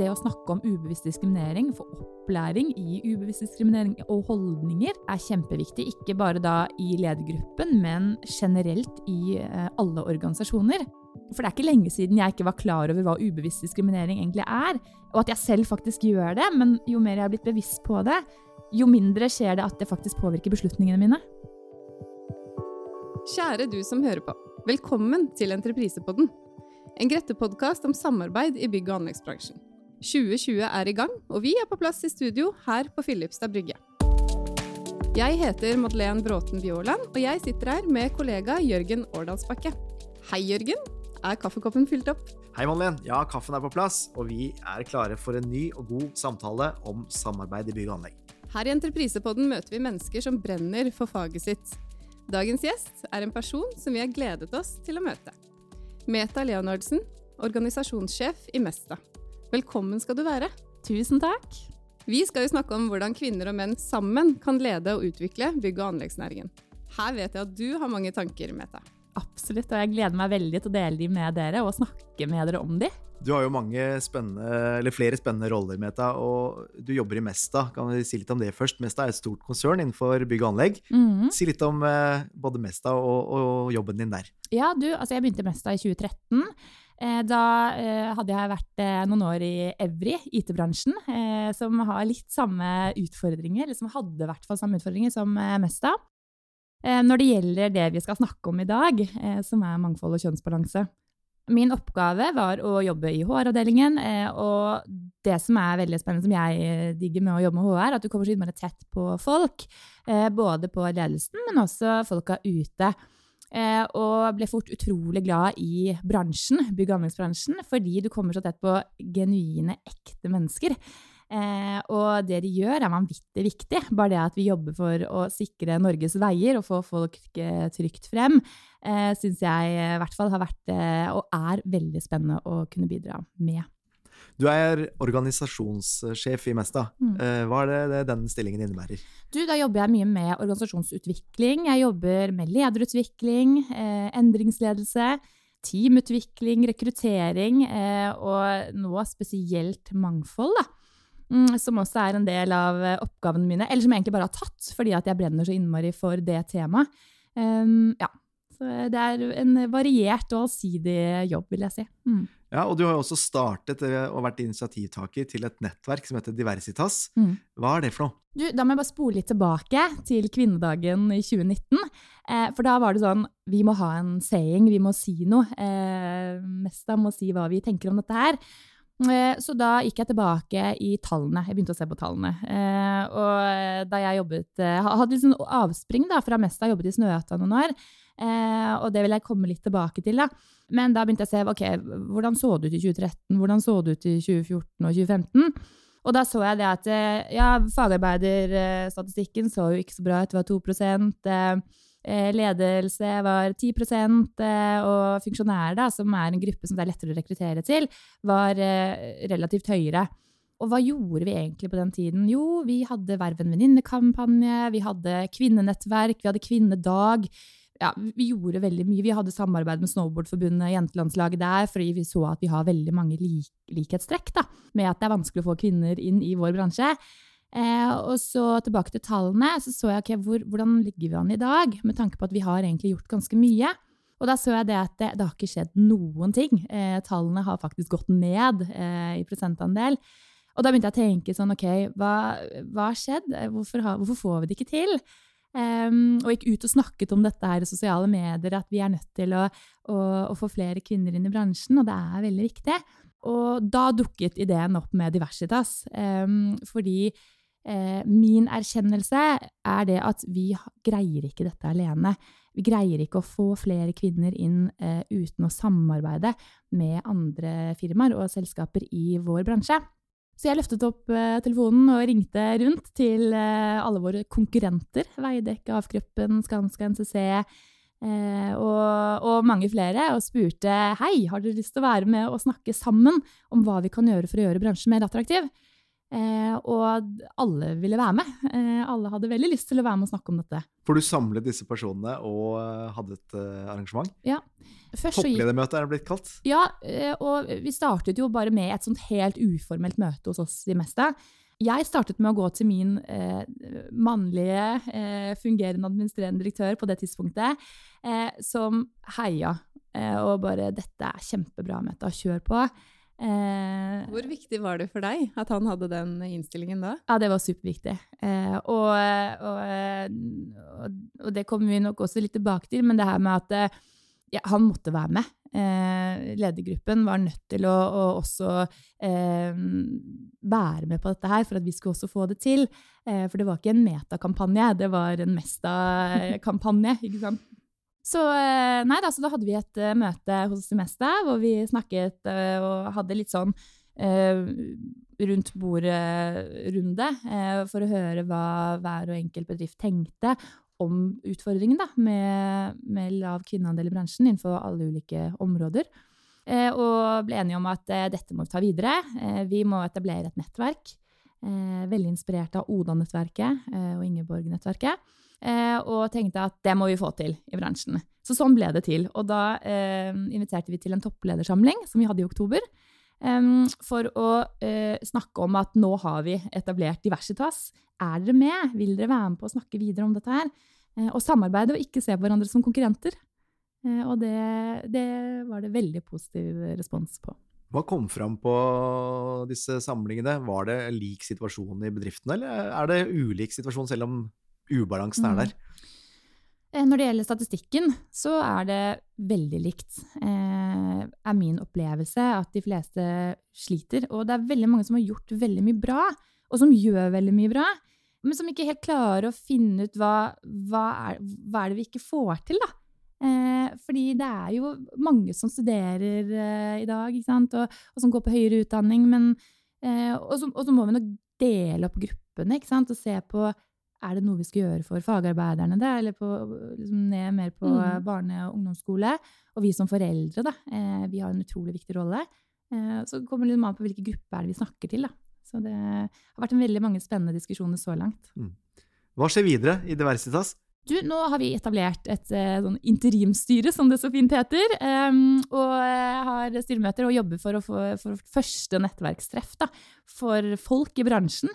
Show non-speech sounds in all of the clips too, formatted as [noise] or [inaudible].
Det å snakke om ubevisst diskriminering, få opplæring i ubevisst diskriminering og holdninger, er kjempeviktig. Ikke bare da i ledergruppen, men generelt i eh, alle organisasjoner. For det er ikke lenge siden jeg ikke var klar over hva ubevisst diskriminering egentlig er, og at jeg selv faktisk gjør det, men jo mer jeg har blitt bevisst på det, jo mindre skjer det at det faktisk påvirker beslutningene mine. Kjære du som hører på. Velkommen til Entreprisepodden. En Grette-podkast om samarbeid i bygg- og anleggsbransjen. 2020 er i gang, og vi er på plass i studio her på Filipstad brygge. Jeg heter Madeleine Bråten Bjåland, og jeg sitter her med kollega Jørgen Årdalsbakke. Hei, Jørgen. Er kaffekoppen fylt opp? Hei, Madeleine. Ja, kaffen er på plass, og vi er klare for en ny og god samtale om samarbeid i bygg og anlegg. Her i Entreprisepodden møter vi mennesker som brenner for faget sitt. Dagens gjest er en person som vi har gledet oss til å møte. Meta Leonardsen, organisasjonssjef i Mesta. Velkommen skal du være. Tusen takk. Vi skal jo snakke om hvordan kvinner og menn sammen kan lede og utvikle bygg- og anleggsnæringen. Her vet jeg at du har mange tanker, Meta. Absolutt, og jeg gleder meg veldig til å dele de med dere og snakke med dere om de. Du har jo mange spennende, eller flere spennende roller, Meta, og du jobber i Mesta. Kan vi si litt om det først? Mesta er et stort konsern innenfor bygg og anlegg. Mm. Si litt om eh, både Mesta og, og jobben din der. Ja, du, altså jeg begynte i Mesta i 2013. Eh, Da eh, hadde jeg vært eh, noen år i Evry, IT-bransjen, som har litt samme utfordringer, eller som hadde i hvert fall samme utfordringer som Mesta. Når det gjelder det vi skal snakke om i dag, som er mangfold og kjønnsbalanse. Min oppgave var å jobbe i HR-avdelingen, og det som er veldig spennende, som jeg digger med å jobbe med HR, er at du kommer så innmari tett på folk. Både på ledelsen, men også folka ute. Eh, ble fort utrolig glad i bransjen, bygg- og anleggsbransjen, fordi du kommer så tett på genuine, ekte mennesker. Eh, og det de gjør, er vanvittig viktig. Bare det at vi jobber for å sikre Norges veier og få folk eh, trygt frem, eh, syns jeg i hvert fall har vært eh, og er veldig spennende å kunne bidra med. Du er organisasjonssjef i Mesta. Mm. Eh, Hva er det, det den stillingen innebærer? Du, da jobber jeg mye med organisasjonsutvikling. Jeg jobber med lederutvikling, eh, endringsledelse, teamutvikling, rekruttering eh, og nå spesielt mangfold, da. Mm, som også er en del av oppgavene mine, eller som jeg egentlig bare har tatt fordi at jeg brenner så innmari for det temaet. Um, ja. Så det er en variert og allsidig jobb, vil jeg si. Mm. Ja, og du har jo også startet eh, og vært initiativtaker til et nettverk som heter Diversitas. Mm. Hva er det for noe? Du, da må jeg bare spole litt tilbake til kvinnedagen i 2019. Eh, for da var det sånn Vi må ha en saying, vi må si noe. Eh, Mesta må si hva vi tenker om dette her. Eh, så da gikk jeg tilbake i tallene. Jeg begynte å se på tallene. Eh, og da jeg jobbet eh, Hadde sånn avspring da, fra Mesta, jobbet i Snøhetta noen år. Eh, og det vil jeg komme litt tilbake til. da. Men da begynte jeg å se ok, hvordan så det ut i 2013, hvordan så det ut i 2014 og 2015. Og da så jeg det at eh, ja, fagarbeiderstatistikken så jo ikke så bra ut, det var 2 eh, eh, Ledelse var 10 eh, og funksjonærer, da, som er en gruppe som det er lettere å rekruttere til, var eh, relativt høyere. Og hva gjorde vi egentlig på den tiden? Jo, vi hadde Verv en venninne-kampanje, vi hadde kvinnenettverk, vi hadde kvinnedag. Ja, vi gjorde veldig mye. Vi hadde samarbeid med Snowboardforbundet, jentelandslaget der, fordi vi så at vi har veldig mange lik likhetstrekk da, med at det er vanskelig å få kvinner inn i vår bransje. Eh, og så tilbake til tallene, så så jeg okay, hvor, hvordan ligger vi an i dag, med tanke på at vi har egentlig gjort ganske mye. Og da så jeg det at det, det har ikke skjedd noen ting. Eh, tallene har faktisk gått ned eh, i prosentandel. Og da begynte jeg å tenke sånn, ok, hva, har skjedd? Hvorfor, har, hvorfor, får vi det ikke til? Um, og gikk ut og snakket om dette her i sosiale medier, at vi er nødt til å, å, å, få flere kvinner inn i bransjen, og det er veldig viktig. Og da dukket ideen opp med Diversitas, um, fordi eh, min erkjennelse er det at vi greier ikke dette alene. vi greier ikke å få flere kvinner inn eh, uten å samarbeide med andre firmaer og selskaper i vår bransje. Så jeg løftet opp eh, telefonen og ringte rundt til eh, alle våre konkurrenter. Veidekke, Avkroppen, Skanska, NCC eh, og, og, mange flere. Og spurte hei, har dere lyst til å være med og snakke sammen om hva vi kan gjøre for å gjøre bransjen mer attraktiv? Eh, og alle ville være med. Eh, alle hadde veldig lyst til å være med og snakke om dette. For du samlet disse personene og hadde et arrangement? Ja. Toppledermøte er det blitt kalt? Ja, eh, og vi startet jo bare med et sånt helt uformelt møte hos oss de meste. Jeg startet med å gå til min eh, mannlige eh, fungerende administrerende direktør på det tidspunktet, eh, som heia og bare 'Dette er kjempebra, Meta. Kjør på'. Eh, Hvor viktig var det for deg at han hadde den innstillingen da? Ja, det var superviktig. Eh, og, og, og, det kommer vi nok også litt tilbake til, men det her med at eh, ja, han måtte være med. Eh, ledergruppen var nødt til å, å også eh, være med på dette her for at vi skulle også få det til. Eh, for det var ikke en metakampanje, det var en Mesta-kampanje. ikke sant? Så, eh, nei, da, så da hadde vi et uh, møte hos Semesta hvor vi snakket uh, og hadde litt sånn uh, rundt bordet-runde for å høre hva hver og enkelt bedrift tenkte om utfordringen da, med, med lav kvinneandel i bransjen innenfor alle ulike områder. og ble enige om at dette må vi ta videre. vi må etablere et nettverk. veldig inspirert av Oda-nettverket og Ingeborg-nettverket. Eh, og tenkte at det må vi få til i bransjen. Så sånn ble det til. Og da eh, inviterte vi til en toppledersamling som vi hadde i oktober. For å uh, snakke om at nå har vi etablert Diversitas. Er dere med? Vil dere være med på å snakke videre om dette her? Uh, og samarbeide og ikke se på hverandre som konkurrenter. Uh, og det, det, var det veldig positiv respons på. Hva kom fram på disse samlingene? Var det lik situasjon i bedriftene, eller er det ulik situasjon selv om ubalansen er der? Mm. Når det gjelder statistikken, så er det veldig likt. Eh, er min opplevelse at de fleste sliter. Og det er veldig mange som har gjort veldig mye bra, og som gjør veldig mye bra. Men som ikke helt klarer å finne ut hva, hva, er, hva er, det vi ikke får til, da. Eh, fordi det er jo mange som studerer eh, i dag, og, og, som går på høyere utdanning. Men, eh, og, så, og, så, må vi nok dele opp gruppene og se på er det noe vi skal gjøre for fagarbeiderne, da, eller på, liksom ned mer på mm. barne- og ungdomsskole? Og vi som foreldre, da. Eh, vi har en utrolig viktig rolle. Eh, så kommer det litt an på hvilke grupper er det vi snakker til, da. Så det har vært en veldig mange spennende diskusjoner så langt. Mm. Hva skjer videre i Diversitas? Du, nå har vi etablert et eh, sånn interimstyre, som det så fint heter. Um, og har styremøter og jobber for å få for første nettverkstreff da, for folk i bransjen.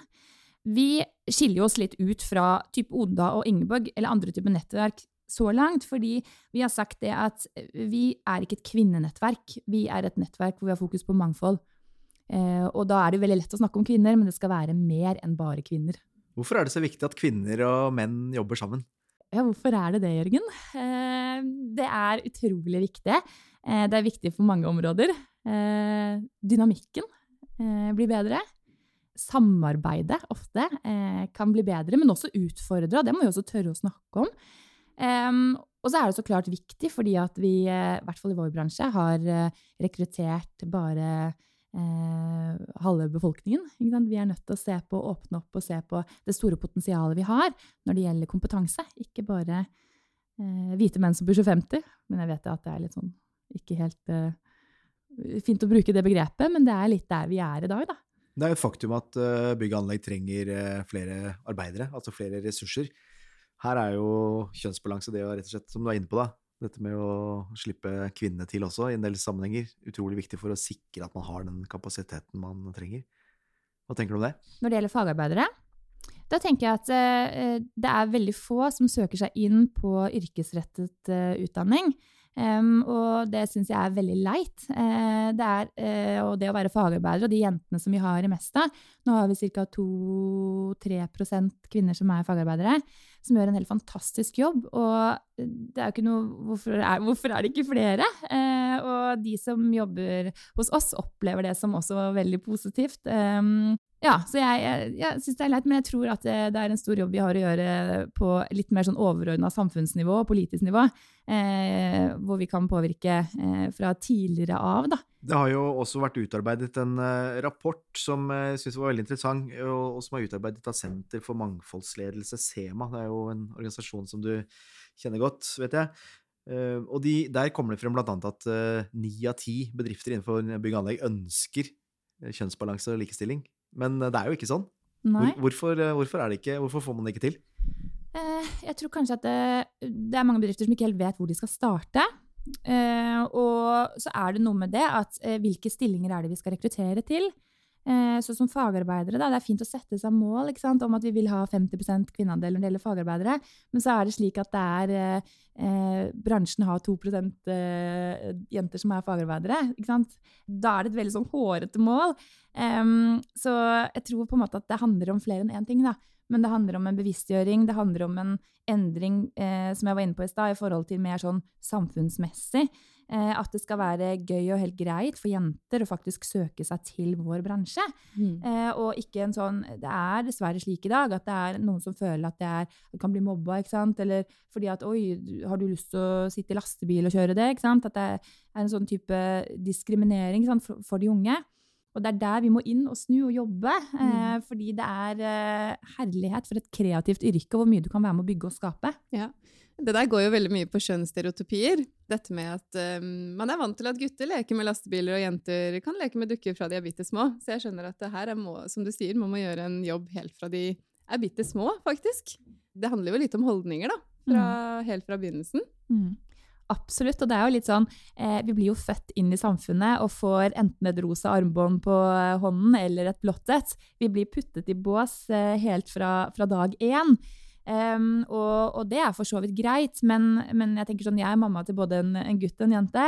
Vi skiller oss litt ut fra type Oda og Ingeborg eller andre typer nettverk så langt, fordi vi har sagt det at vi er ikke et kvinnenettverk. Vi er et nettverk hvor vi har fokus på mangfold. Eh, og da er det veldig lett å snakke om kvinner, men det skal være mer enn bare kvinner. Hvorfor er det så viktig at kvinner og menn jobber sammen? Ja, hvorfor er det det, Jørgen? Eh, det er utrolig viktig. Eh, det er viktig for mange områder. Eh, dynamikken eh, blir bedre samarbeidet ofte eh, kan bli bedre, men også utfordre, det må vi også tørre å snakke om. Og så er det så klart viktig, fordi at vi, eh, i hvert fall i vår bransje, har eh, rekruttert bare halve befolkningen. Vi er nødt til å se på, åpne opp og se på det store potensialet vi har når det gjelder kompetanse. Ikke bare hvite menn som pusher 50, men jeg vet at det er litt sånn ikke helt fint å bruke det begrepet, men det er litt der vi er i dag, da. Det er jo et faktum at eh, bygg og anlegg trenger eh, flere arbeidere, altså flere ressurser. Her er jo kjønnsbalanse, det å rett og slett, som du er inne på, da, dette med å slippe kvinnene til også, i en del sammenhenger, utrolig viktig for å sikre at man har den kapasiteten man trenger. Hva tenker du om det? Når det gjelder fagarbeidere, da tenker jeg at uh, det er veldig få som søker seg inn på yrkesrettet utdanning. Um, og det syns jeg er veldig leit. Uh, det er, uh, og det å være fagarbeider, og de jentene som vi har i Mesta Nå har vi ca. 2-3% kvinner som er fagarbeidere, som gjør en helt fantastisk jobb. Og det er jo ikke noe Hvorfor er, hvorfor er det ikke flere? Uh, og de som jobber hos oss, opplever det som også veldig positivt. Um, Ja, så jeg, jeg, jeg syns det er leit, men jeg tror at det, det, er en stor jobb vi har å gjøre på litt mer sånn overordna samfunnsnivå og politisk nivå, eh, hvor vi kan påvirke eh, fra tidligere av, da. Det har jo også vært utarbeidet en uh, rapport som jeg uh, syns var veldig interessant, og, og, som er utarbeidet av Senter for mangfoldsledelse, SEMA. Det er jo en organisasjon som du kjenner godt, vet jeg. Uh, og de, der kommer det frem bl.a. at ni av ti bedrifter innenfor bygg og anlegg ønsker kjønnsbalanse og likestilling. Men det er jo ikke sånn. Hvor, hvorfor, hvorfor, ikke, hvorfor, får man det ikke til? Jeg tror kanskje at det, det er mange bedrifter som ikke helt vet hvor de skal starte. Eh, og så er det noe med det at eh, hvilke stillinger er det vi skal rekruttere til? Eh, så som fagarbeidere, da, det er fint å sette seg mål sant, om at vi vil ha 50 kvinneandel når det gjelder fagarbeidere, men så er det slik at det er eh, bransjen har 2 eh, jenter som er fagarbeidere. Da er det et veldig sånn hårete mål. så jeg tror på en måte at det handler om flere enn én ting. da men det handler om en bevisstgjøring, det handler om en endring, eh, som jeg var inne på i stad, i forhold til mer sånn samfunnsmessig. Eh, at det skal være gøy og helt greit for jenter å faktisk søke seg til vår bransje. Mm. Eh, og ikke en sånn Det er dessverre slik i dag at det er noen som føler at det, er, det kan bli mobba, ikke sant? eller fordi at Oi, har du lyst til å sitte i lastebil og kjøre det? ikke sant? At det er en sånn type diskriminering for, for de unge. Og det er der vi må inn og snu og jobbe. Mm. Eh, fordi det er eh, herlighet for et kreativt yrke, og hvor mye du kan være med å bygge og skape. Ja. Det der går jo veldig mye på kjønnsstereotypier. Dette med at um, man er vant til at gutter leker med lastebiler, og jenter kan leke med dukker fra de er bitte små. Så jeg skjønner at det her er, må, som du sier, man må gjøre en jobb helt fra de er bitte små, faktisk. Det handler jo litt om holdninger, da. Fra, mm. Helt fra begynnelsen. Mm. Absolutt. Og det er jo litt sånn eh, Vi blir jo født inn i samfunnet og får enten et rosa armbånd på eh, hånden eller et blått et. Vi blir puttet i bås eh, helt fra, fra, dag én. Um, og, og, det er for så vidt greit, men, men, jeg tenker sånn, jeg er mamma til både en, en, gutt og en jente.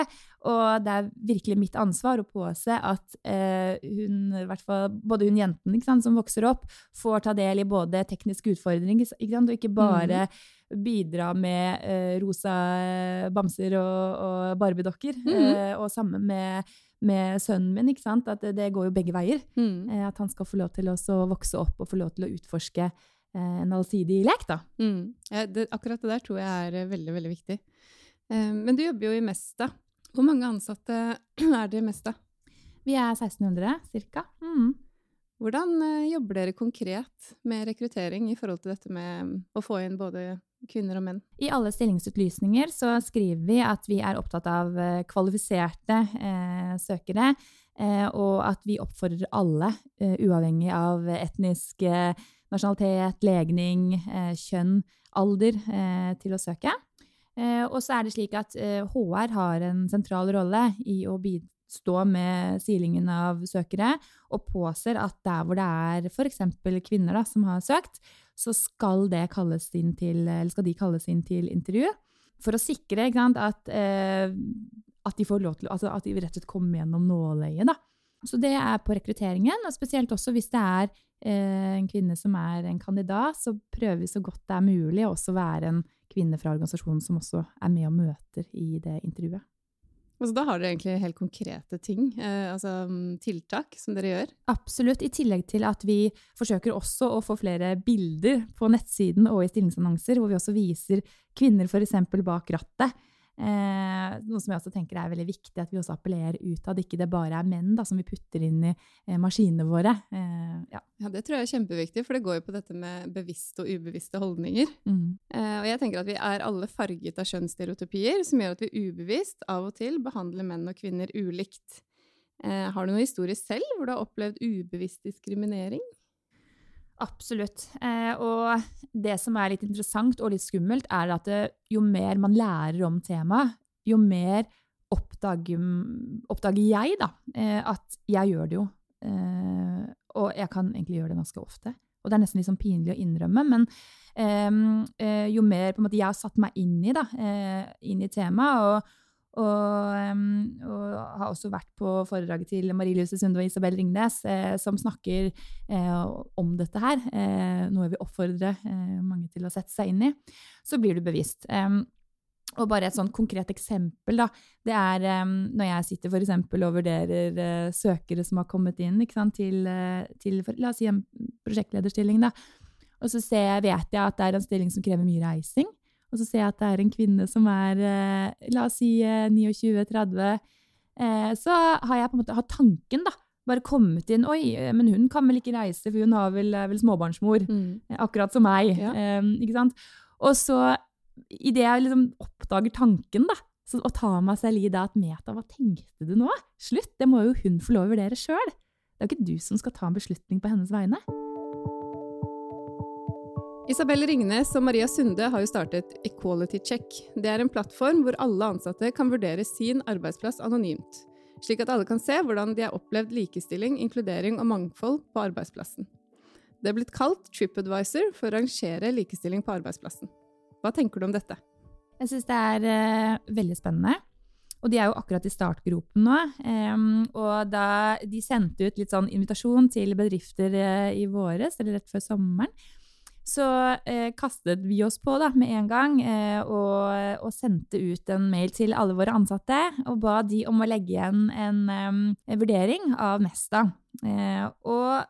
Og det er virkelig mitt ansvar å påse at uh, hun, fall, både hun jenten sant, som vokser opp, får ta del i både tekniske utfordringer ikke sant, og ikke bare mm bidra med uh, rosa eh, bamser og, og barbiedokker. Mm eh, og sammen med, med, sønnen min, ikke sant? at det, det går jo begge veier. Mm. At han skal få lov til å vokse opp og få lov til å utforske en allsidig lek. da. Mm. Ja, det, akkurat det der tror jeg er eh, veldig, veldig viktig. men du jobber jo i Mesta. Hvor mange ansatte [clears throat] er dere i Mesta? Vi er 1600 ca. Mm. Hvordan jobber dere konkret med rekruttering i forhold til dette med å få inn både kvinner og menn. I alle stillingsutlysninger så skriver vi at vi er opptatt av eh, kvalifiserte eh, søkere, eh, og at vi oppfordrer alle, eh, uavhengig av etnisk eh, nasjonalitet, legning, eh, kjønn, alder, til å søke. og så er det slik at HR har en sentral rolle i å bistå med silingen av søkere, og påser at der hvor det er f.eks. kvinner da, som har søkt, så skal, til, skal, de kalles inn til intervju. For å sikre sant, at, eh, at, de får lov til, altså at de rett og slett kommer gjennom nåløyet. Så det er på rekrutteringen, og spesielt også hvis det er eh, en kvinne som er en kandidat, så prøver vi så godt det er mulig å også være en kvinne fra organisasjonen som også er med og møter i det intervjuet. Altså, da har dere egentlig helt konkrete ting, eh, altså mm, tiltak, som dere gjør? Absolutt, i tillegg til at vi forsøker også å få flere bilder på nettsiden og i stillingsannonser, hvor vi også viser kvinner f.eks. bak rattet. Eh, noe som jeg også tenker er veldig viktig, at vi også appellerer utad. Ikke det bare er menn da, som vi putter inn i eh, maskinene våre. Eh, ja. ja. Det tror jeg er kjempeviktig, for det går jo på dette med bevisste og ubevisste holdninger. Mm. Eh, og jeg tenker at vi er alle farget av kjønnsstereotypier, som gjør at vi ubevisst av og til behandler menn og kvinner ulikt. Eh, har du noen historie selv hvor du har opplevd ubevisst diskriminering? Absolutt. Eh, og det som er litt interessant og litt skummelt, er at det, jo mer man lærer om temaet, jo mer oppdager, oppdager jeg da, eh, at jeg gjør det jo. Eh, og jeg kan egentlig gjøre det ganske ofte. Og det er nesten litt sånn pinlig å innrømme, men eh, eh, jo mer måte, jeg har satt meg inn i, da, eh, i temaet, og, og, har også vært på foredraget til Marie Luse Sunde og Isabel Ringnes, eh, som snakker eh, om dette her. Eh, noe jeg vil oppfordre eh, mange til å sette seg inn i. Så blir du bevisst. Og bare et sånn konkret eksempel, da. Det er når jeg sitter for eksempel og vurderer uh, søkere som har kommet inn sant, til, uh, til for, la oss si en prosjektlederstilling, da. Og så jeg, vet jeg at det er en stilling som krever mye reising. Og så ser jeg at det er en kvinne som er, uh, la oss si 29-30. så har jeg på en måte hatt tanken, da. Bare kommet inn Oi, men hun kan vel ikke reise, for hun har vel, vel småbarnsmor. Mm. Akkurat som meg. Ja. Ikke sant? Og så idet jeg liksom oppdager tanken, da, så å ta meg selv i det at Meta, hva tenkte du nå? Slutt, det må jo hun få lov å vurdere sjøl. Det er jo ikke du som skal ta en beslutning på hennes vegne. Isabel Ringnes og Maria Sunde har jo startet Equality Check. Det er en plattform hvor alle ansatte kan vurdere sin arbeidsplass anonymt, slik at alle kan se hvordan de har opplevd likestilling, inkludering og mangfold på arbeidsplassen. Det er blitt kalt TripAdvisor for å rangere likestilling på arbeidsplassen. Hva tenker du om dette? Jeg syns det er uh, veldig spennende. Og de er jo akkurat i startgropen nå. Um, og da de sendte ut litt sånn invitasjon til bedrifter uh, i våres, eller rett før sommeren, så eh, kastet vi oss på da, med en gang og, og, sendte ut en mail til alle våre ansatte og ba de om å legge igjen en, en, en vurdering av Mesta. og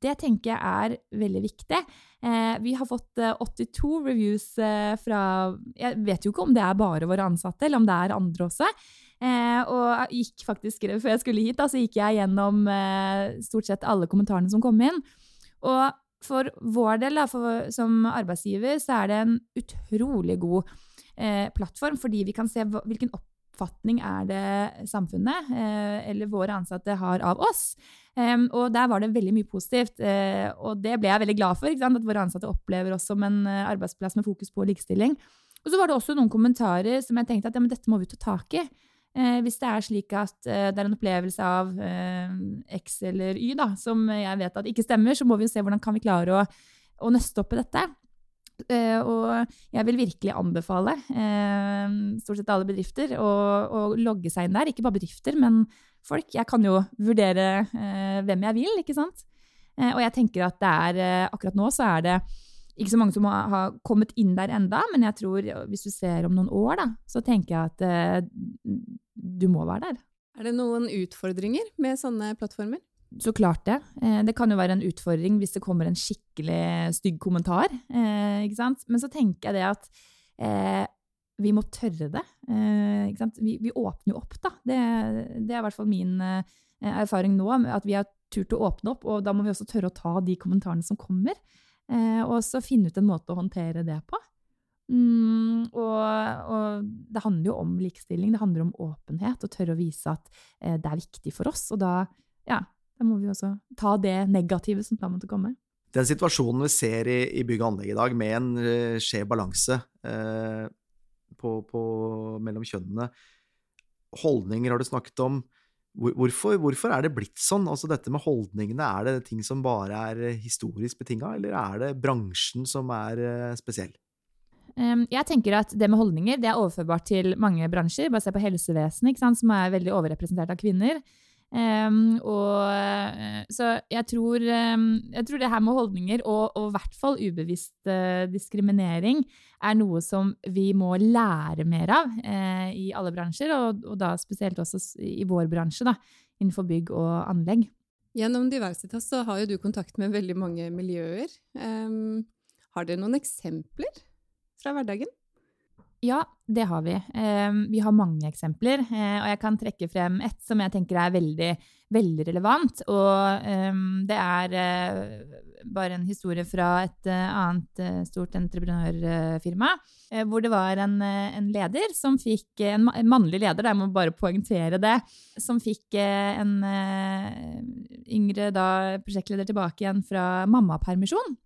det tenker jeg er veldig viktig. Eh, vi har fått eh, 82 reviews eh, fra Jeg vet jo ikke om det er bare våre ansatte, eller om det er andre også. Eh, og gikk faktisk, før jeg skulle hit, da, så gikk jeg gjennom eh, stort sett alle kommentarene som kom inn. Og for vår del, da, for, som arbeidsgiver, så er det en utrolig god eh, plattform, fordi vi kan se hvilken oppfatning er det samfunnet eh, eller våre ansatte har av oss? og der var det veldig mye positivt, eh, og det ble jeg veldig glad for. At våre ansatte opplever oss som en eh, arbeidsplass med fokus på likestilling. Og så var det også noen kommentarer som jeg tenkte at ja, dette må vi ta tak i. hvis det er slik at det er en opplevelse av X eller Y da, som jeg vet at ikke stemmer, så må vi jo se hvordan kan vi klare å, å nøste opp i dette. Uh, og jeg vil virkelig anbefale uh, stort sett alle bedrifter å, å, logge seg inn der. Ikke bare bedrifter, men folk. Jeg kan jo vurdere uh, hvem jeg vil, ikke sant. og jeg tenker at det er akkurat nå så er det ikke så mange som har, kommet inn der enda, men jeg tror hvis du ser om noen år, da, så tenker jeg at du må være der. Er det noen utfordringer med sånne plattformer? Så klart det. Eh, det kan jo være en utfordring hvis det kommer en skikkelig stygg kommentar. Eh, ikke sant? Men så tenker jeg det at eh, vi må tørre det. Eh? Vi, vi, åpner jo opp, da. Det, det, er i hvert fall min eh, erfaring nå. At vi har turt å åpne opp, og da må vi også tørre å ta de kommentarene som kommer. Eh, og så finne ut en måte å håndtere det på. Mm, og, og, det handler jo om likestilling, det handler om åpenhet, og tørre å vise at det er viktig for oss. Og da, ja, da må vi også ta det negative som da måtte komme. Den situasjonen vi ser i, i bygg og anlegg i dag, med en uh, skjev balanse på, mellom kjønnene Holdninger har du snakket om. Hvorfor, hvorfor, er det blitt sånn? Altså dette med holdningene, er det ting som bare er historisk betinga, eller er det bransjen som er uh, spesiell? Um, jeg tenker at det med holdninger det er overførbart til mange bransjer. Bare se på helsevesenet, som er veldig overrepresentert av kvinner. Um, og, eh, så jeg tror, um, jeg tror, det her med holdninger, og, i hvert fall ubevisst uh, diskriminering, er noe som vi må lære mer av uh, i alle bransjer, og, og, da spesielt også i vår bransje, da, innenfor bygg og anlegg. Gjennom Diversitas så har jo du kontakt med veldig mange miljøer. Um, har dere noen eksempler fra hverdagen? Ja, det har vi. Ehm, vi har mange eksempler, eh, og jeg kan trekke frem ett som jeg tenker er veldig, veldig relevant. Og ehm, det er eh, bare en historie fra et eh, annet stort entreprenørfirma. Hvor det var en, en leder som fikk En mannlig leder, jeg må bare poengtere det. Som fikk en yngre da, prosjektleder tilbake igjen fra mammapermisjon.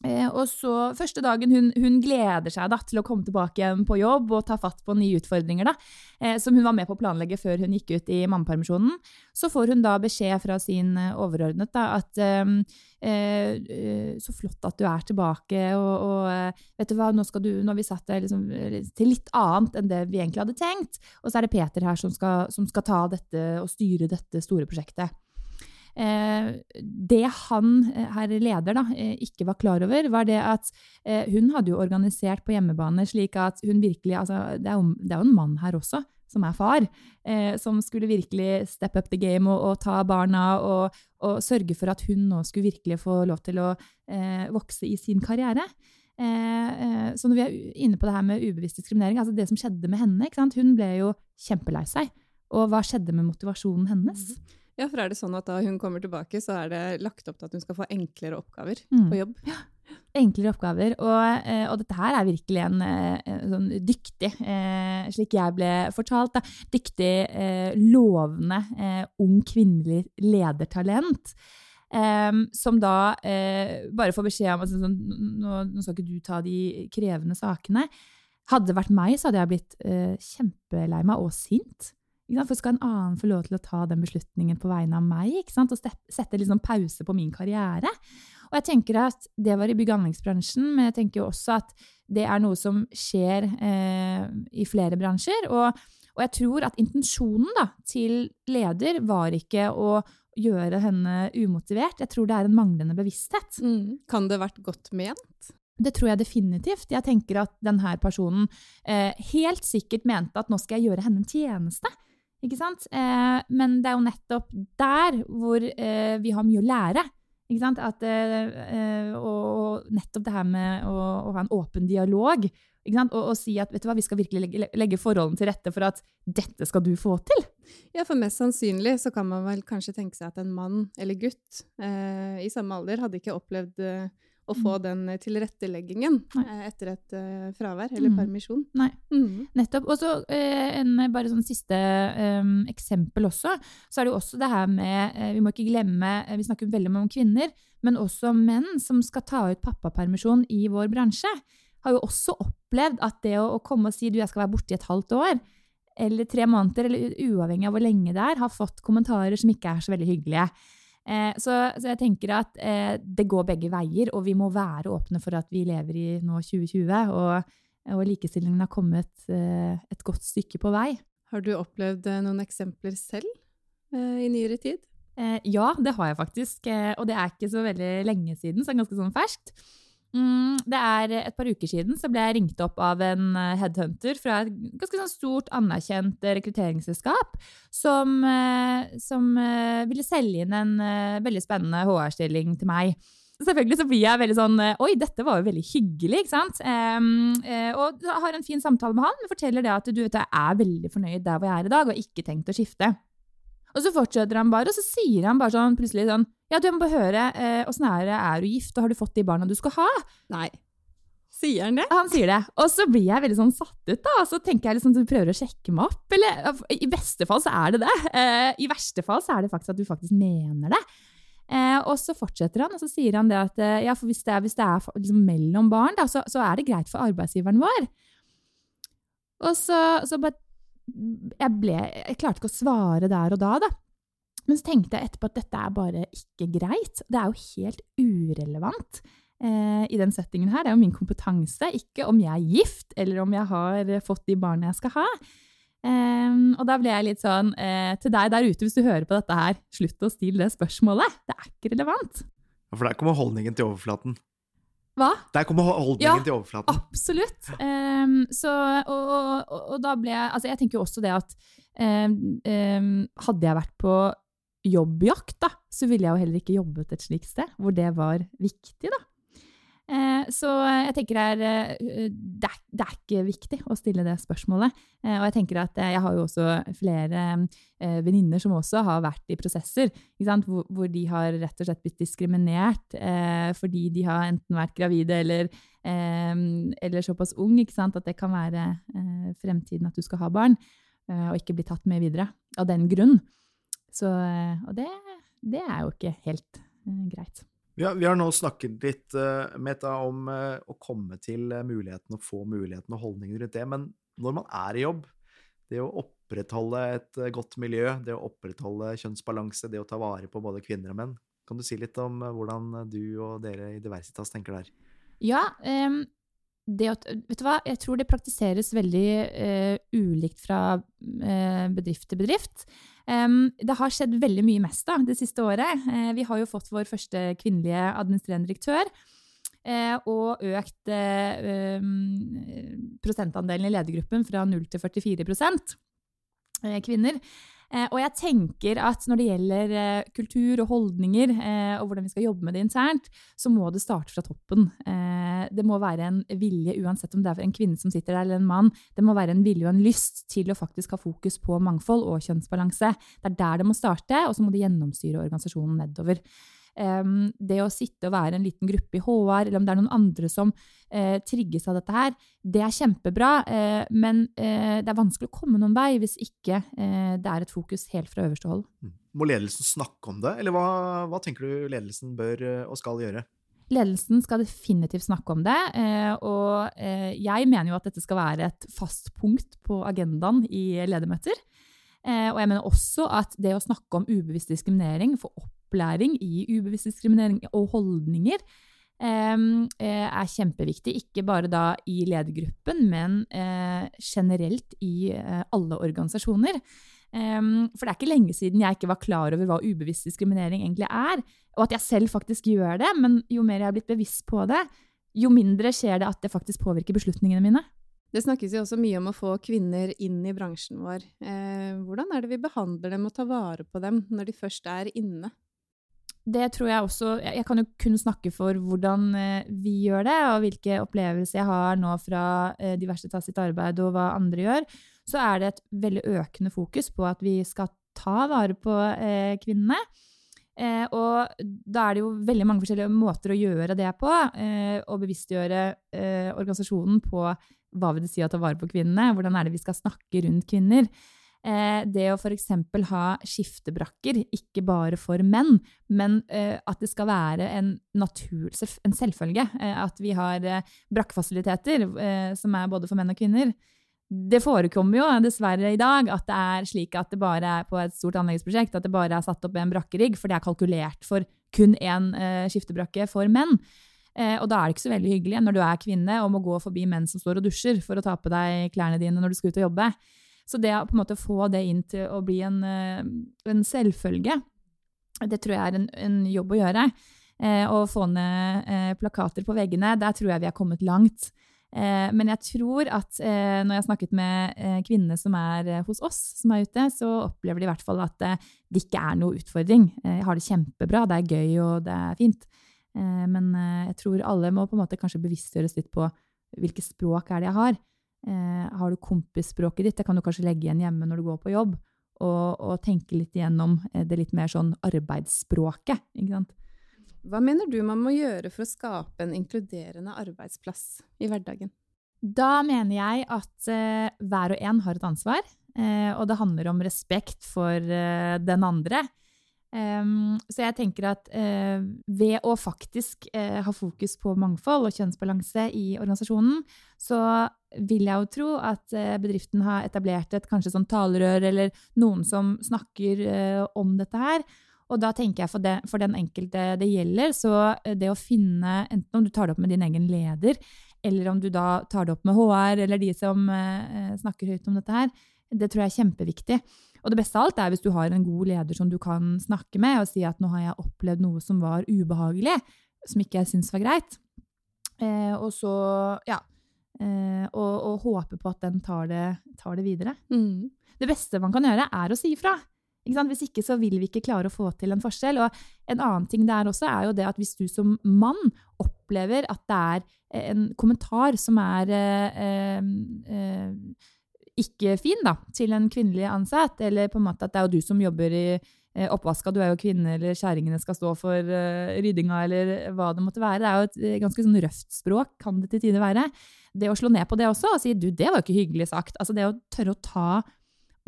Eh, og så Første dagen hun, hun gleder seg da, til å komme tilbake igjen på jobb og ta fatt på nye utfordringer da, eh, som hun var med på å planlegge før hun gikk ut i mammapermisjonen. Så får hun da beskjed fra sin eh, overordnet da, at eh, eh, så flott at du er tilbake, og, og eh, vet du hva, nå, skal du, nå har vi satt deg liksom, til litt annet enn det vi egentlig hadde tenkt. Og så er det Peter her som skal, som skal ta dette og styre dette store prosjektet. Eh, det han, eh, herr leder, da, eh, ikke var klar over, var det at hun hadde jo organisert på hjemmebane slik at hun virkelig altså, det, er jo, det er jo en mann her også, som er far, eh, som skulle virkelig step up the game og, og ta barna og, og, sørge for at hun nå skulle virkelig få lov til å eh, vokse i sin karriere. Eh, så når vi er inne på det her med ubevisst diskriminering, altså det som skjedde med henne Hun ble jo kjempelei seg. Og hva skjedde med motivasjonen hennes? Mm. Ja, for er det sånn at da hun kommer tilbake, så er det lagt opp til at hun skal få enklere oppgaver Mm. på jobb? Ja, enklere oppgaver. Og, eh, og dette her er virkelig en eh, sånn dyktig, eh, slik jeg ble fortalt, da, dyktig, lovende ung kvinnelig ledertalent. Um, som da uh, bare får beskjed om altså, sånn, nå, nå skal ikke du ta de krevende sakene. Hadde det vært meg, så hadde jeg blitt uh, kjempelei meg og sint. For skal en annen få lov til å ta den beslutningen på vegne av meg? Og sette liksom pause på min karriere? Og jeg tenker at det var i bygg- og anleggsbransjen, men jeg tenker også at det er noe som skjer eh, i flere bransjer. Og, og jeg tror at intensjonen da, til leder var ikke å gjøre henne umotivert. Jeg tror det er en manglende bevissthet. Mm. Kan det vært godt ment? Det tror jeg definitivt. Jeg tenker at denne personen eh, helt sikkert mente at nå skal jeg gjøre henne en tjeneste. Ikke sant? Eh, men det er jo nettopp der hvor eh, vi har mye å lære. Ikke sant? At, eh, eh, og, nettopp det her med å, å ha en åpen dialog. Ikke sant? Og, og si at vet du hva, vi skal virkelig legge, legge forholdene til rette for at dette skal du få til. Ja, for mest sannsynlig så kan man vel kanskje tenke seg at en mann eller gutt eh, i samme alder hadde ikke opplevd eh, å få den eh, tilretteleggingen Nei. eh, etter et eh, fravær eller Mm. permisjon. Nei. Mm. Nettopp. Og så en bare sånn siste eh, eksempel også. Så er det jo også det her med Vi må ikke glemme Vi snakker veldig mye om kvinner, men også menn som skal ta ut pappapermisjon i vår bransje. Har jo også opplevd at det å, å komme og si du, jeg skal være borte i et halvt år, eller tre måneder, eller uavhengig av hvor lenge det er, har fått kommentarer som ikke er så veldig hyggelige. Eh, så, så jeg tenker at eh, det går begge veier, og vi må være åpne for at vi lever i nå 2020, og, og likestillingen har kommet eh, et godt stykke på vei. Har du opplevd eh, noen eksempler selv eh, i nyere tid? Eh, ja, det har jeg faktisk, og det er ikke så veldig lenge siden, så det er ganske sånn ferskt. Mm, det er et par uker siden så ble jeg ringt opp av en eh, headhunter fra et ganske sånn stort, anerkjent eh, rekrutteringsselskap som, eh, som ville selge inn en veldig spennende HR-stilling til meg. Selvfølgelig så blir jeg veldig sånn Oi, dette var jo veldig hyggelig, ikke sant? Og har en fin samtale med han, men forteller det at du vet, jeg er veldig fornøyd der hvor jeg er i dag, og ikke tenkt å skifte. Og så fortsetter han bare, og så sier han bare sånn plutselig sånn Ja, du må høre, eh, er det, er du gift, og har du fått de barna du skal ha? Nei. Sier han det? Han sier det. Og så blir jeg veldig sånn satt ut, da. Og så tenker jeg liksom, du prøver å sjekke meg opp. Eller i beste fall så er det det. Eh, I verste fall så er det faktisk at du faktisk mener det. Eh, og så fortsetter han, og så sier han det at eh, ja, for hvis det er, hvis det er liksom mellom barn, da, så, så er det greit for arbeidsgiveren vår. Og så, så bare jeg, ble, jeg klarte ikke å svare der og da, da. Men så tenkte jeg etterpå at dette er bare ikke greit. Det er jo helt urelevant eh, i den settingen her. Det er jo min kompetanse, ikke om jeg er gift, eller om jeg har fått de barna jeg skal ha. Eh, og da ble jeg litt sånn eh, Til deg der ute, hvis du hører på dette her, slutt å stille det spørsmålet. Det er ikke relevant. For der kommer holdningen til overflaten. Hva? Der kommer holdningen Ja, til overflaten. Absolutt. Um, så, og, og, og da ble jeg Altså, jeg tenker jo også det at um, um, hadde jeg vært på jobbjakt, da, så ville jeg jo heller ikke jobbet et slikt sted, hvor det var viktig, da. Eh, så jeg tenker er, eh, det, er, det er ikke viktig å stille det spørsmålet. Eh, og jeg tenker at jeg har jo også flere venninner som også har vært i prosesser ikke sant? Hvor, de har rett og slett blitt diskriminert fordi de har enten vært gravide eller, eh, eller såpass ung at det kan være fremtiden at du skal ha barn, og ikke bli tatt med videre av den grunn. Så, eh, og det, det er jo ikke helt eh, greit. Har, vi har nå snakket litt uh, Meta, om eh, å komme til muligheten og få muligheten og holdningen rundt det. Men når man er i jobb, det å opprettholde et eh, godt miljø, det å opprettholde kjønnsbalanse, det å ta vare på både kvinner og menn, kan du si litt om eh, hvordan du og dere i Diversitas tenker der? Ja, em, det at, vet du hva, jeg tror det praktiseres veldig uh, ulikt fra uh, bedrift til bedrift. Um, det har skjedd veldig mye mest da, det siste året. Uh, vi har jo fått vår første kvinnelige administrerende direktør. og økt prosentandelen i ledergruppen fra 0 til 44 eh, kvinner. Eh, og jeg tenker at når det gjelder eh, kultur og holdninger, eh, og hvordan vi skal jobbe med det internt, så må det starte fra toppen. Det må være en vilje, uansett om det er en kvinne som sitter der, eller en mann, det må være en vilje og en lyst til å faktisk ha fokus på mangfold og kjønnsbalanse. Det er der det må starte, og så må det gjennomstyre organisasjonen nedover. Det å sitte og være en liten gruppe i HR, eller om det er noen andre som eh, trigges av dette her, det er kjempebra, eh, men eh, det er vanskelig å komme noen vei hvis ikke det er et fokus helt fra øverste hold. Mm. Må ledelsen snakke om det, eller hva, hva tenker du ledelsen bør og skal gjøre? Ledelsen skal definitivt snakke om det, og jeg mener jo at dette skal være et fast punkt på agendaen i ledermøter. Og jeg mener også at det å snakke om ubevisst diskriminering, få opplæring i ubevisst diskriminering og holdninger, eh, er kjempeviktig. Ikke bare da i ledergruppen, men eh, generelt i eh, alle organisasjoner. For det er ikke lenge siden jeg ikke var klar over hva ubevisst diskriminering egentlig er, og at jeg selv faktisk gjør det, men jo mer jeg har blitt bevisst på det, jo mindre skjer det at det faktisk påvirker beslutningene mine. Det snakkes jo også mye om å få kvinner inn i bransjen vår. Hvordan er det vi behandler dem og tar vare på dem når de først er inne? Det tror jeg også Jeg kan jo kun snakke for hvordan eh, vi gjør det, og hvilke opplevelser jeg har nå fra eh, Diversitas sitt arbeid og hva andre gjør. Så er det et veldig økende fokus på at vi skal ta vare på eh, kvinnene. Og da er det jo veldig mange forskjellige måter å gjøre det på. Og bevisstgjøre organisasjonen på hva vil det si å ta vare på kvinnene. Hvordan er det vi skal snakke rundt kvinner. Eh, det å f.eks. ha skiftebrakker, ikke bare for menn, men eh, at det skal være en, natur, en selvfølge. Eh, at vi har brakkefasiliteter som er både for menn og kvinner. Det forekommer jo dessverre i dag at det er slik at det bare er på et stort anleggsprosjekt at det bare er satt opp en brakkerigg, for det er kalkulert for kun én skiftebrakke for menn. Og da er det ikke så veldig hyggelig når du er kvinne og må gå forbi menn som står og dusjer for å ta på deg klærne dine når du skal ut og jobbe. Så det å på en måte få det inn til å bli en, eh, en selvfølge, det tror jeg er en, en jobb å gjøre. Eh, å få ned eh, plakater på veggene, der tror jeg vi har kommet langt. Eh, men jeg tror at eh, når jeg har snakket med eh, kvinnene som er hos oss, som er ute, så opplever de i hvert fall at det ikke er noe utfordring. Jeg har det kjempebra, det er gøy og det er fint. Men jeg tror alle må på en måte kanskje bevisstgjøres litt på hvilke språk er det jeg har. Eh, har du kompisspråket ditt, det kan du kanskje legge igjen hjemme når du går på jobb, og, og tenke litt igjennom eh, det litt mer sånn arbeidsspråket. ikke sant? Hva mener du man må gjøre for å skape en inkluderende arbeidsplass i hverdagen? Da mener jeg at eh, hver og en har et ansvar, eh, og det handler om respekt for eh, den andre. Em, så jeg tenker at uh, ved å faktisk uh, ha fokus på mangfold og kjønnsbalanse i organisasjonen, så vil jeg jo tro at uh, bedriften har etablert et kanskje sånn talerør eller noen som snakker om dette her. Og da tenker jeg for, det, for den enkelte det gjelder, så det å finne, enten om du tar det opp med din egen leder, eller om du da tar det opp med HR eller de som snakker høyt om dette her, det tror jeg er kjempeviktig. Og det beste av alt er hvis du har en god leder som du kan snakke med og si at nå har jeg opplevd noe som var ubehagelig, som ikke jeg syns var greit. Eh, og så, ja eh, og, og håpe på at den tar det, tar det videre. Mm. Det beste man kan gjøre, er å si ifra. Ikke sant? Hvis ikke så vil vi ikke klare å få til en forskjell. Og en annen ting der også er jo det at hvis du som mann opplever at det er en kommentar som er eh, eh, eh, ikke fin da, til en kvinnelig ansatt, eller på en måte at det er jo du som jobber i eh, oppvaska, du er jo kvinne, eller kjerringene skal stå for eh, ryddinga, eller hva det måtte være. Det er jo et eh, ganske sånn røft språk, kan det til tider være. Det å slå ned på det også, og si du, det var jo ikke hyggelig sagt. Altså det å tørre å ta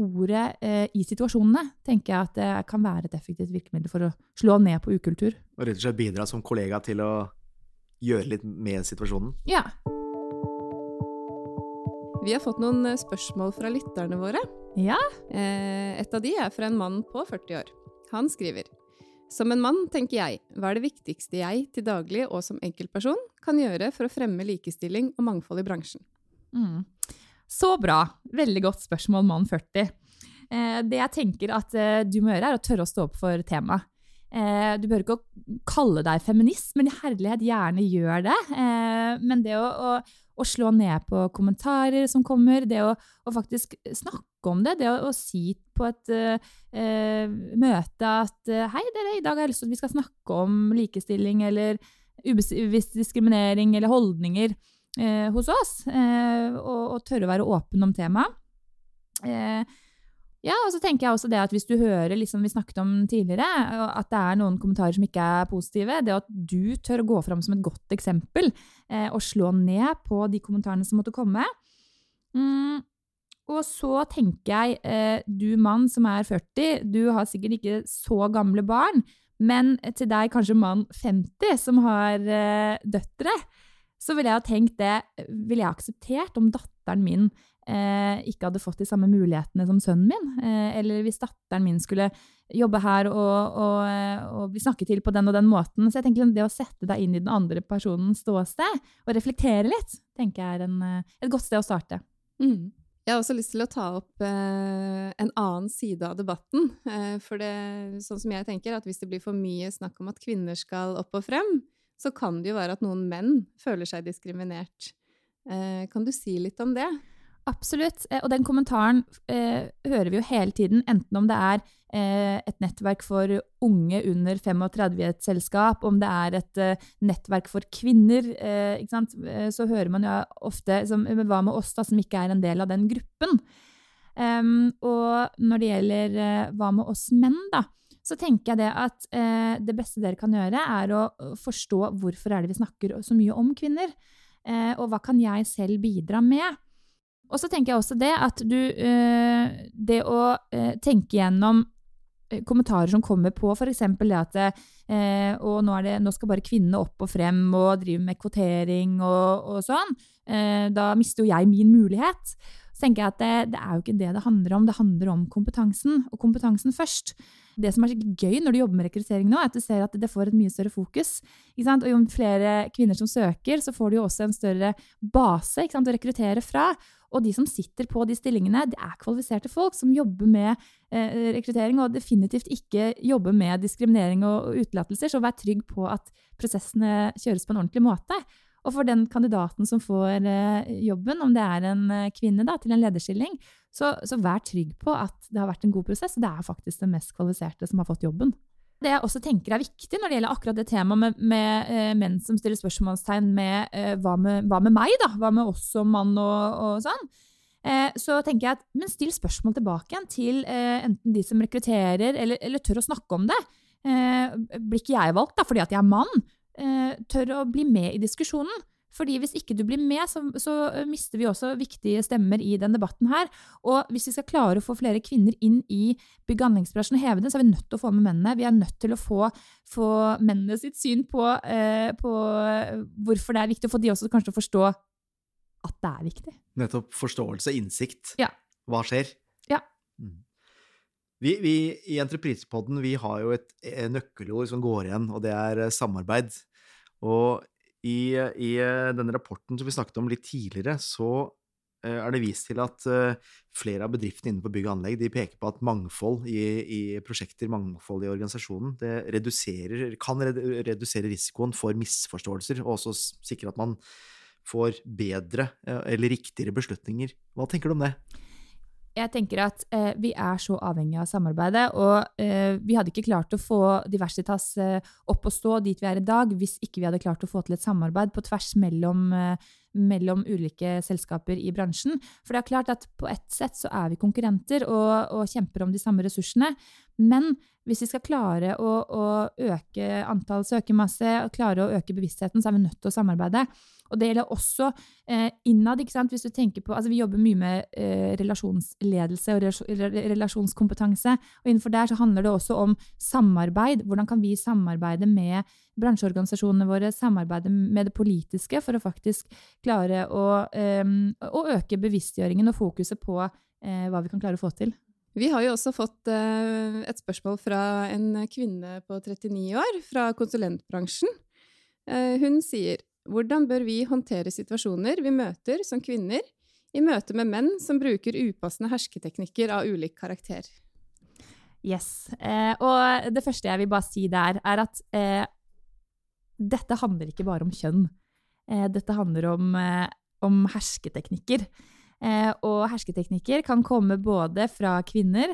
ordet eh, i situasjonene, tenker jeg at det kan være et effektivt virkemiddel for å slå ned på ukultur. Og rett og slett bidra som kollega til å gjøre litt med situasjonen? Ja. Vi har fått noen eh, spørsmål fra lytterne våre. Ja. Eh, et av de er fra en mann på 40 år. Han skriver Som en mann tenker jeg, hva er det viktigste jeg til daglig og som enkeltperson kan gjøre for å fremme likestilling og mangfold i bransjen? Mm. Så bra. Veldig godt spørsmål, mann 40. Eh, det jeg tenker at du må gjøre, er å tørre å stå opp for temaet. Eh, du bør ikke kalle deg feminist, men i herlighet gjerne gjør det. Eh, men det å, å, å, slå ned på kommentarer som kommer, det å, å faktisk snakke om det, det å, si på et uh, møte at hei, dere, i dag har jeg lyst til at vi skal snakke om likestilling eller ubevisst diskriminering eller holdninger hos oss, og, og, tørre å være åpen om temaet. Ja, og så tenker jeg også det at hvis du hører, liksom vi snakket om tidligere, at det er noen kommentarer som ikke er positive, det at du tør å gå fram som et godt eksempel eh, og slå ned på de kommentarene som måtte komme. Mm, og så tenker jeg, eh, du mann som er 40, du har sikkert ikke så gamle barn, men til deg kanskje mann 50 som har eh, døtre, så ville jeg ha tenkt det Ville jeg akseptert om datteren min eh, ikke hadde fått de samme mulighetene som sønnen min. Eh, eller hvis datteren min skulle jobbe her og, og, eh, og, bli snakket til på den og den måten. Så jeg tenker liksom, det å sette deg inn i den andre personens ståsted og reflektere litt, tenker jeg er en, eh, et godt sted å starte. Mm. Jeg har også lyst til å ta opp eh, en annen side av debatten. Eh, for det, sånn som jeg tenker, at hvis det blir for mye snakk om at kvinner skal opp og frem, så kan det jo være at noen menn føler seg diskriminert. Eh, kan du si litt om det? Absolutt. Eh, og den kommentaren eh, hører vi jo hele tiden, enten om det er eh, et nettverk for unge under 35 i et selskap, om det er et eh, nettverk for kvinner, eh, eh, så hører man jo ofte som, Hva med oss, da, som ikke er en del av den gruppen? Um, og når det gjelder hva med oss menn, da, så tenker jeg det at det beste dere kan gjøre, er å forstå hvorfor er det vi snakker så mye om kvinner. og hva kan jeg selv bidra med? Og så tenker jeg også det at du eh, Det å eh, tenke gjennom eh, kommentarer som kommer på f.eks. det at eh, og nå, det, nå, skal bare kvinnene opp og frem og drive med kvotering og, og sånn. Eh, da mister jo jeg min mulighet. Så tenker jeg at det, det, er jo ikke det det handler om. Det handler om kompetansen, og kompetansen først. Det som er skikkelig gøy når du jobber med rekruttering nå, er at du ser at det får et mye større fokus. Og jo flere kvinner som søker, så får du jo også en større base å rekruttere fra. Og de som sitter på de stillingene, det er kvalifiserte folk som jobber med eh, rekruttering, og definitivt ikke jobber med diskriminering og, og utelatelser. Så vær trygg på at prosessene kjøres på en ordentlig måte. Og for den kandidaten som får eh, jobben, om det er en eh, kvinne da, til en lederstilling, så, så, vær trygg på at det har vært en god prosess. og Det er faktisk den mest kvalifiserte som har fått jobben. Det jeg også tenker er viktig når det gjelder akkurat det temaet med, med eh, menn som stiller spørsmålstegn med, eh, hva med hva med meg, da? Hva med oss som mann og, og sånn? Eh, så tenker jeg at men still spørsmål tilbake igjen til eh, enten de som rekrutterer, eller, eller, tør å snakke om det. Eh, blir ikke jeg valgt da fordi at jeg er mann? Eh, tør å bli med i diskusjonen. Fordi hvis ikke du blir med, så, så, mister vi også viktige stemmer i den debatten her. Og hvis vi skal klare å få flere kvinner inn i bygg- og anleggsbransjen og heve den, så er vi nødt til å få med mennene. Vi er nødt til å få, få mennene sitt syn på, eh, på, hvorfor det er viktig, og få de også kanskje å forstå at det er viktig. Nettopp forståelse, innsikt. Ja. Hva skjer? Ja. Mm. Vi, vi, I Entreprisepodden vi har jo et, et nøkkelord som går igjen, og det er eh, samarbeid. Og i, I, eh, denne rapporten som vi snakket om litt tidligere, så eh, er det vist til at eh, flere av bedriftene innenfor bygg og anlegg de peker på at mangfold i, i prosjekter, mangfold i organisasjonen, det kan redusere risikoen for misforståelser, og også sikre at man får bedre eller riktigere beslutninger. Hva tenker du om det? Jeg tenker at eh, vi er så avhengige av samarbeidet, og eh, vi hadde ikke klart å få Diversitas eh, opp og stå dit vi er i dag, hvis ikke vi hadde klart å få til et samarbeid på tvers mellom, eh, mellom ulike selskaper i bransjen. For det er klart at på ett sett så er vi konkurrenter og, og kjemper om de samme ressursene, men hvis vi skal klare å, å øke antall søkermasse og klare å øke bevisstheten, så er vi nødt til å samarbeide. Og det gjelder også eh, innad. ikke sant? Hvis du tenker på, altså Vi jobber mye med eh, relasjonsledelse og relasjonskompetanse. og Innenfor der så handler det også om samarbeid. Hvordan kan vi samarbeide med bransjeorganisasjonene våre, samarbeider med det politiske for å faktisk klare å, eh, å øke bevisstgjøringen og fokuset på eh, hva vi kan klare å få til. Vi har jo også fått eh, et spørsmål fra en kvinne på 39 år fra konsulentbransjen. Hun sier hvordan bør vi håndtere situasjoner vi møter som kvinner i møte med menn som bruker upassende hersketeknikker av ulik karakter? Yes. Eh, og det første jeg vil bare si der, er at dette handler ikke bare om kjønn. Eh, dette handler om, eh, om hersketeknikker. Eh, og hersketeknikker kan komme både fra kvinner,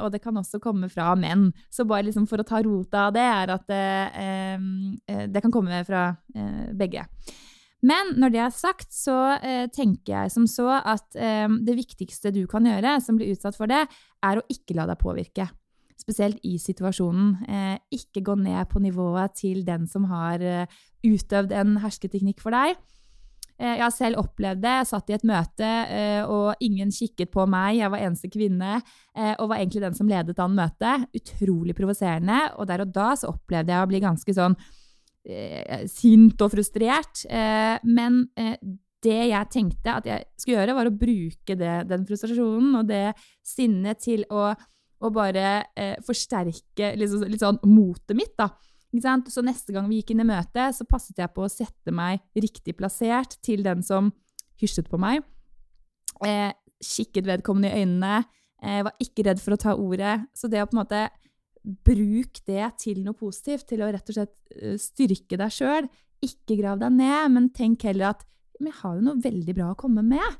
og det kan også komme fra menn. Så bare liksom for å ta rota av det, er at det, det kan komme fra begge. Men når det er sagt, så tenker jeg som så at det viktigste du kan gjøre som blir utsatt for det, er å ikke la deg påvirke. Spesielt i situasjonen. Eh, ikke gå ned på nivået til den som har utøvd en hersketeknikk for deg. Jeg har selv opplevd det. Jeg satt i et møte, og ingen kikket på meg. Jeg var eneste kvinne og var egentlig den som ledet an møtet. Utrolig provoserende. Og der og da så opplevde jeg å bli ganske sånn eh, sint og frustrert. Eh, men eh, det jeg tenkte at jeg skulle gjøre, var å bruke det, den frustrasjonen og det sinnet til å, å bare eh, forsterke liksom, litt sånn motet mitt. da. Så neste gang vi gikk inn i møtet, så passet jeg på å sette meg riktig plassert til den som hysjet på meg. Eh, kikket vedkommende i øynene. Eh, var ikke redd for å ta ordet. Så det å på en måte bruke det til noe positivt, til å rett og slett eh, styrke deg sjøl. Ikke grav deg ned, men tenk heller at men jeg har jo noe veldig bra å komme med.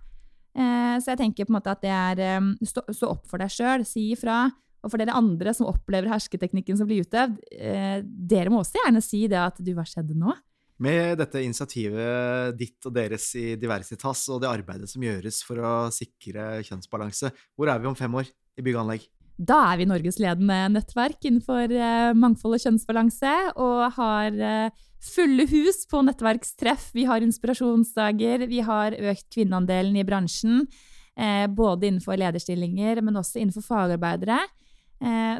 Eh, så jeg tenker på en måte at det er stå, stå, opp for deg sjøl, si ifra. Og for dere andre som opplever hersketeknikken som blir utøvd, eh, dere må også gjerne si det at du, hva skjedde nå? Med dette initiativet ditt og deres i Diversitas og det arbeidet som gjøres for å sikre kjønnsbalanse, hvor er vi om fem år i bygg og anlegg? Da er vi Norges ledende nettverk innenfor eh, mangfold og kjønnsbalanse, og har fulle hus på nettverkstreff. Vi har inspirasjonsdager, vi har økt kvinneandelen i bransjen. Eh, både innenfor lederstillinger, men også innenfor fagarbeidere.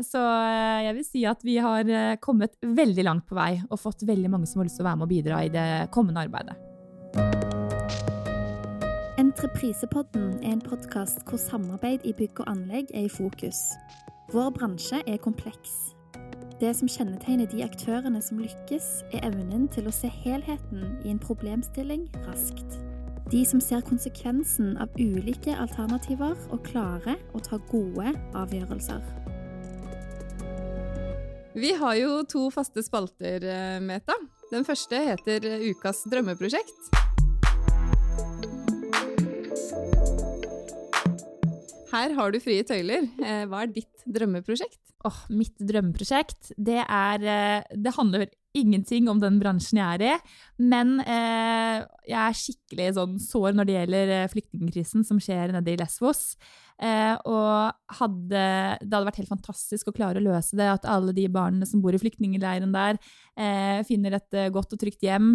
Så jeg vil si at vi har kommet veldig langt på vei og fått veldig mange som har lyst til å være med og bidra i det kommende arbeidet. Entreprisepodden er en podkast hvor samarbeid i bygg og anlegg er i fokus. Vår bransje er kompleks. Det som kjennetegner de aktørene som lykkes, er evnen til å se helheten i en problemstilling raskt. De som ser konsekvensen av ulike alternativer og klarer å ta gode avgjørelser. Vi har jo to faste spalter, eh, Meta. Den første heter Ukas drømmeprosjekt. Her har du frie tøyler. Eh, hva er ditt drømmeprosjekt? Oh, mitt drømmeprosjekt, det er eh, Det handler ingenting om den bransjen jeg er i, men eh, jeg er skikkelig sånn sår når det gjelder eh, flyktningkrisen som skjer nede i Lesvos. Eh, og hadde, det hadde vært helt fantastisk å klare å løse det, at alle de barna som bor i flyktningleiren der, eh, finner et godt og trygt hjem.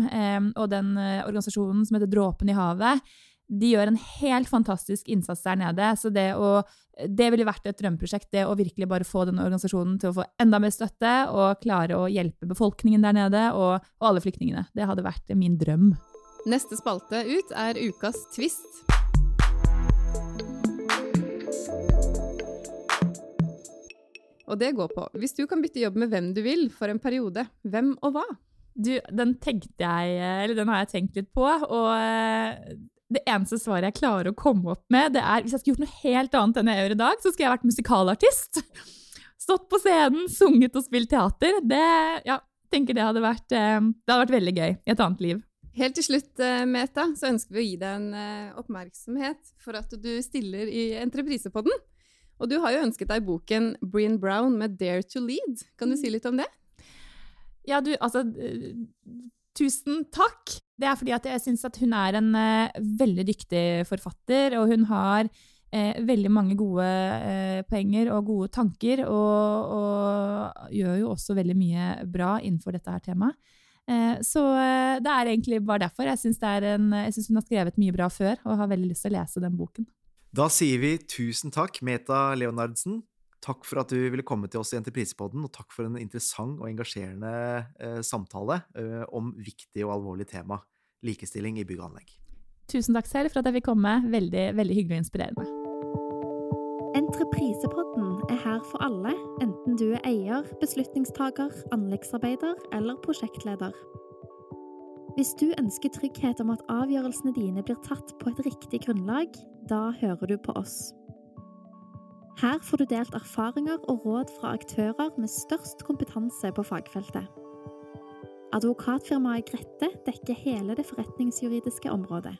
og den organisasjonen som heter Dråpen i havet, de gjør en helt fantastisk innsats der nede. Så det, å, det ville vært et drømmeprosjekt, det å virkelig bare få den organisasjonen til å få enda mer støtte og klare å hjelpe befolkningen der nede og, og alle flyktningene. Det hadde vært min drøm. Neste spalte ut er ukas twist. Og det går på hvis du kan bytte jobb med hvem du vil for en periode, hvem og hva? Du, den tenkte jeg, eller den har jeg tenkt litt på, og det eneste svaret jeg klarer å komme opp med, det er hvis jeg skulle gjort noe helt annet enn jeg gjør i dag, så skulle jeg vært musikalartist. Stått på scenen, sunget og spilt teater. Det, ja, tenker det hadde, vært, eh, det hadde vært veldig gøy i et annet liv. Helt til slutt, eh, Meta, så ønsker vi å gi deg en eh, oppmerksomhet for at du stiller i Entreprisepodden. Og du har jo ønsket deg boken Breen Brown med Dare to Lead. Kan du si litt om det? Ja, du, altså Tusen takk! Det er fordi at jeg syns at hun er en uh, veldig dyktig forfatter, og hun har uh, veldig mange gode uh, poenger og gode tanker, og, og, gjør jo også veldig mye bra innenfor dette her temaet. Så det er egentlig bare derfor. Jeg syns hun har skrevet mye bra før, og har veldig lyst til å lese den boken. Da sier vi tusen takk, Meta Leonardsen. Takk for at du ville komme til oss i Entreprisepodden, og takk for en interessant og engasjerende eh, samtale eh, om viktig og alvorlig tema likestilling i bygg og anlegg. Tusen takk selv for at jeg fikk komme. Veldig, veldig hyggelig og inspirerende. Entreprisepodden er her for alle, enten du er eier, beslutningstaker, anleggsarbeider eller prosjektleder. Hvis du ønsker trygghet om at avgjørelsene dine blir tatt på et riktig grunnlag, da hører du på oss. Her får du delt erfaringer og råd fra aktører med størst kompetanse på fagfeltet. Advokatfirmaet Grette dekker hele det forretningsjuridiske området.